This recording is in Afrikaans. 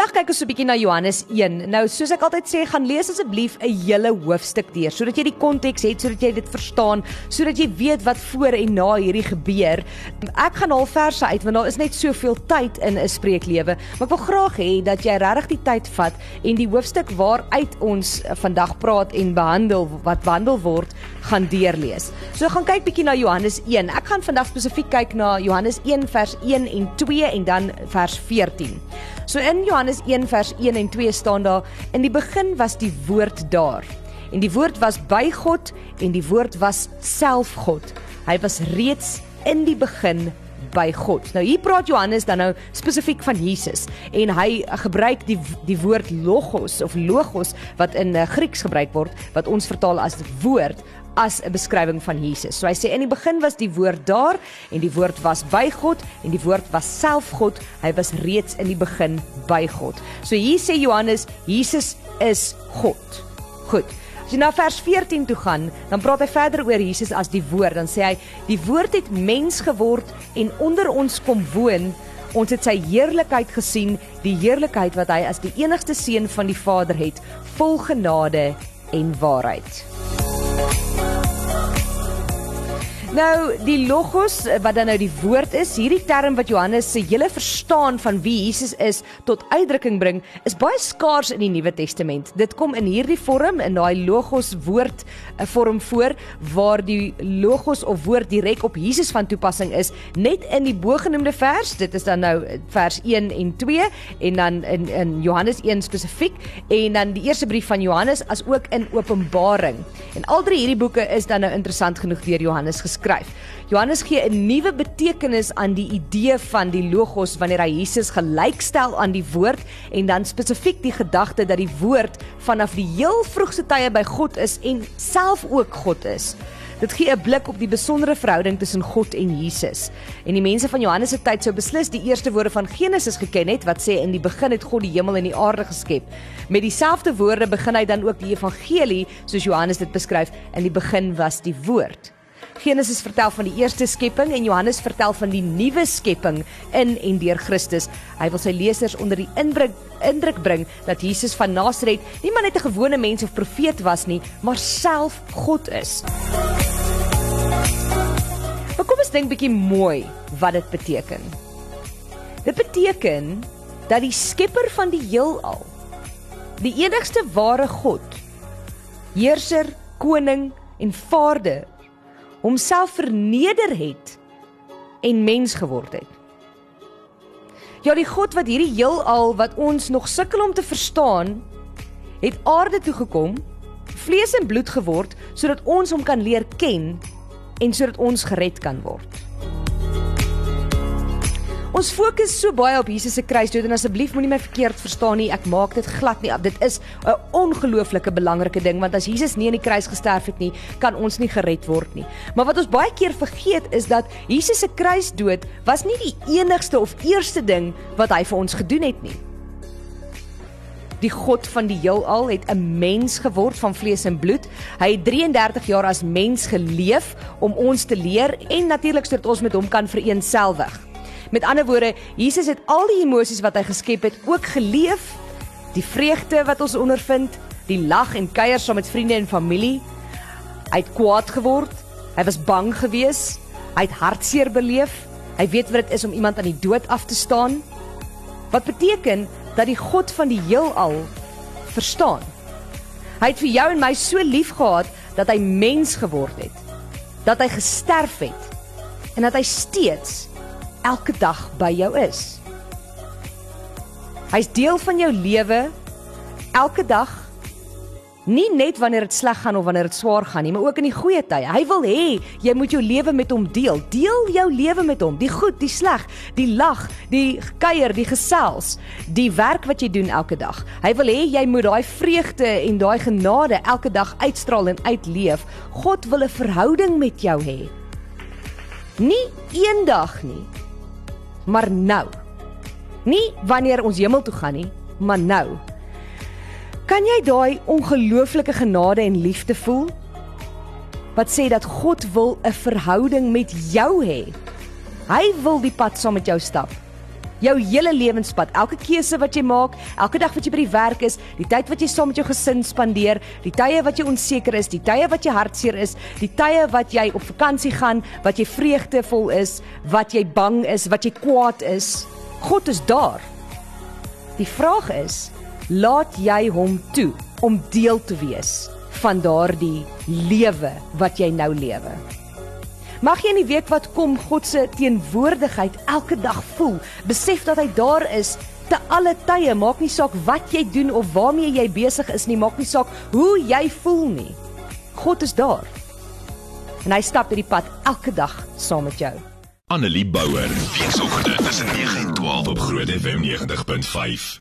Vandag kyk ons so 'n bietjie na Johannes 1. Nou, soos ek altyd sê, gaan lees asseblief 'n hele hoofstuk deur sodat jy die konteks het, sodat jy dit verstaan, sodat jy weet wat voor en na hierdie gebeur. Ek gaan al verse uit want daar is net soveel tyd in 'n spreeklewe, maar ek wil graag hê dat jy regtig die tyd vat en die hoofstuk waaruit ons vandag praat en behandel wat behandel word, gaan deurlees. So gaan kyk bietjie na Johannes 1. Ek gaan vandag spesifiek kyk na Johannes 1 vers 1 en 2 en dan vers 14. So in Johannes 1 vers 1 en 2 staan daar in die begin was die woord daar. En die woord was by God en die woord was self God. Hy was reeds in die begin by God. Nou hier praat Johannes dan nou spesifiek van Jesus en hy gebruik die die woord logos of logos wat in uh, Grieks gebruik word wat ons vertaal as woord as 'n beskrywing van Jesus. So hy sê in die begin was die woord daar en die woord was by God en die woord was self God. Hy was reeds in die begin by God. So hier sê Johannes, Jesus is God. Goed. As jy na vers 14 toe gaan, dan praat hy verder oor Jesus as die woord. Dan sê hy die woord het mens geword en onder ons kom woon. Ons het sy heerlikheid gesien, die heerlikheid wat hy as die enigste seun van die Vader het, vol genade en waarheid. Nou die logos wat dan nou die woord is, hierdie term wat Johannes se hele verstaan van wie Jesus is tot uitdrukking bring, is baie skaars in die Nuwe Testament. Dit kom in hierdie vorm in daai logos woord 'n vorm voor waar die logos of woord direk op Jesus van toepassing is, net in die bogenoemde vers. Dit is dan nou vers 1 en 2 en dan in in Johannes 1 spesifiek en dan die eerste brief van Johannes as ook in Openbaring. En al drie hierdie boeke is dan nou interessant genoeg deur Johannes geskryf skryf. Johannes gee 'n nuwe betekenis aan die idee van die logos wanneer hy Jesus gelykstel aan die woord en dan spesifiek die gedagte dat die woord vanaf die heel vroegste tye by God is en self ook God is. Dit gee 'n blik op die besondere verhouding tussen God en Jesus. En die mense van Johannes se tyd sou beslis die eerste woorde van Genesis geken het wat sê in die begin het God die hemel en die aarde geskep. Met dieselfde woorde begin hy dan ook die evangelie soos Johannes dit beskryf, in die begin was die woord. Genesis vertel van die eerste skepping en Johannes vertel van die nuwe skepping in en deur Christus. Hy wil sy lesers onder die indruk indruk bring dat Jesus van Nasaret nie maar net 'n gewone mens of profeet was nie, maar self God is. Maar kom ons dink bietjie mooi wat dit beteken. Dit beteken dat die skepper van die heelal, die enigste ware God, heerser, koning en Vader homself verneder het en mens geword het. Ja, die God wat hierdie heelal wat ons nog sukkel om te verstaan, het aarde toe gekom, vlees en bloed geword sodat ons hom kan leer ken en sodat ons gered kan word. Ons fokus so baie op Jesus se kruisdood en asseblief moenie my verkeerd verstaan nie. Ek maak dit glad nie. Dit is 'n ongelooflike belangrike ding want as Jesus nie aan die kruis gesterf het nie, kan ons nie gered word nie. Maar wat ons baie keer vergeet is dat Jesus se kruisdood was nie die enigste of eerste ding wat hy vir ons gedoen het nie. Die God van die heelal het 'n mens geword van vlees en bloed. Hy het 33 jaar as mens geleef om ons te leer en natuurlik sodat ons met hom kan vereensgewig. Met ander woorde, Jesus het al die emosies wat hy geskep het ook geleef. Die vreugde wat ons ondervind, die lag en kuier saam met vriende en familie. Hy het kwaad geword. Hy was bang geweest. Hy het hartseer beleef. Hy weet wat dit is om iemand aan die dood af te staan. Wat beteken dat die God van die heelal verstaan. Hy het vir jou en my so lief gehad dat hy mens geword het. Dat hy gesterf het en dat hy steeds elke dag by jou is. Hy's deel van jou lewe elke dag. Nie net wanneer dit sleg gaan of wanneer dit swaar gaan nie, maar ook in die goeie tye. Hy wil hê jy moet jou lewe met hom deel. Deel jou lewe met hom, die goed, die sleg, die lag, die kuier, die gesels, die werk wat jy doen elke dag. Hy wil hê jy moet daai vreugde en daai genade elke dag uitstraal en uitleef. God wil 'n verhouding met jou hê. Nie eendag nie, maar nou. Nie wanneer ons hemel toe gaan nie, maar nou. Kan jy daai ongelooflike genade en liefde voel? wat sê dat God wil 'n verhouding met jou hê. Hy wil die pad saam met jou stap. Jou hele lewenspad, elke keuse wat jy maak, elke dag wat jy by die werk is, die tyd wat jy saam met jou gesin spandeer, die tye wat jy onseker is, die tye wat jy hartseer is, die tye wat jy op vakansie gaan, wat jy vreugdevol is, wat jy bang is, wat jy kwaad is, God is daar. Die vraag is, laat jy hom toe om deel te wees van daardie lewe wat jy nou lewe? Mag jy in die week wat kom God se teenwoordigheid elke dag voel. Besef dat hy daar is te alle tye. Maak nie saak wat jy doen of waarmee jy besig is nie, maak nie saak hoe jy voel nie. God is daar. En hy stap hierdie pad elke dag saam met jou. Annelie Bouwer, weekoggend tussen 9 en 12 op Groot FM 90.5.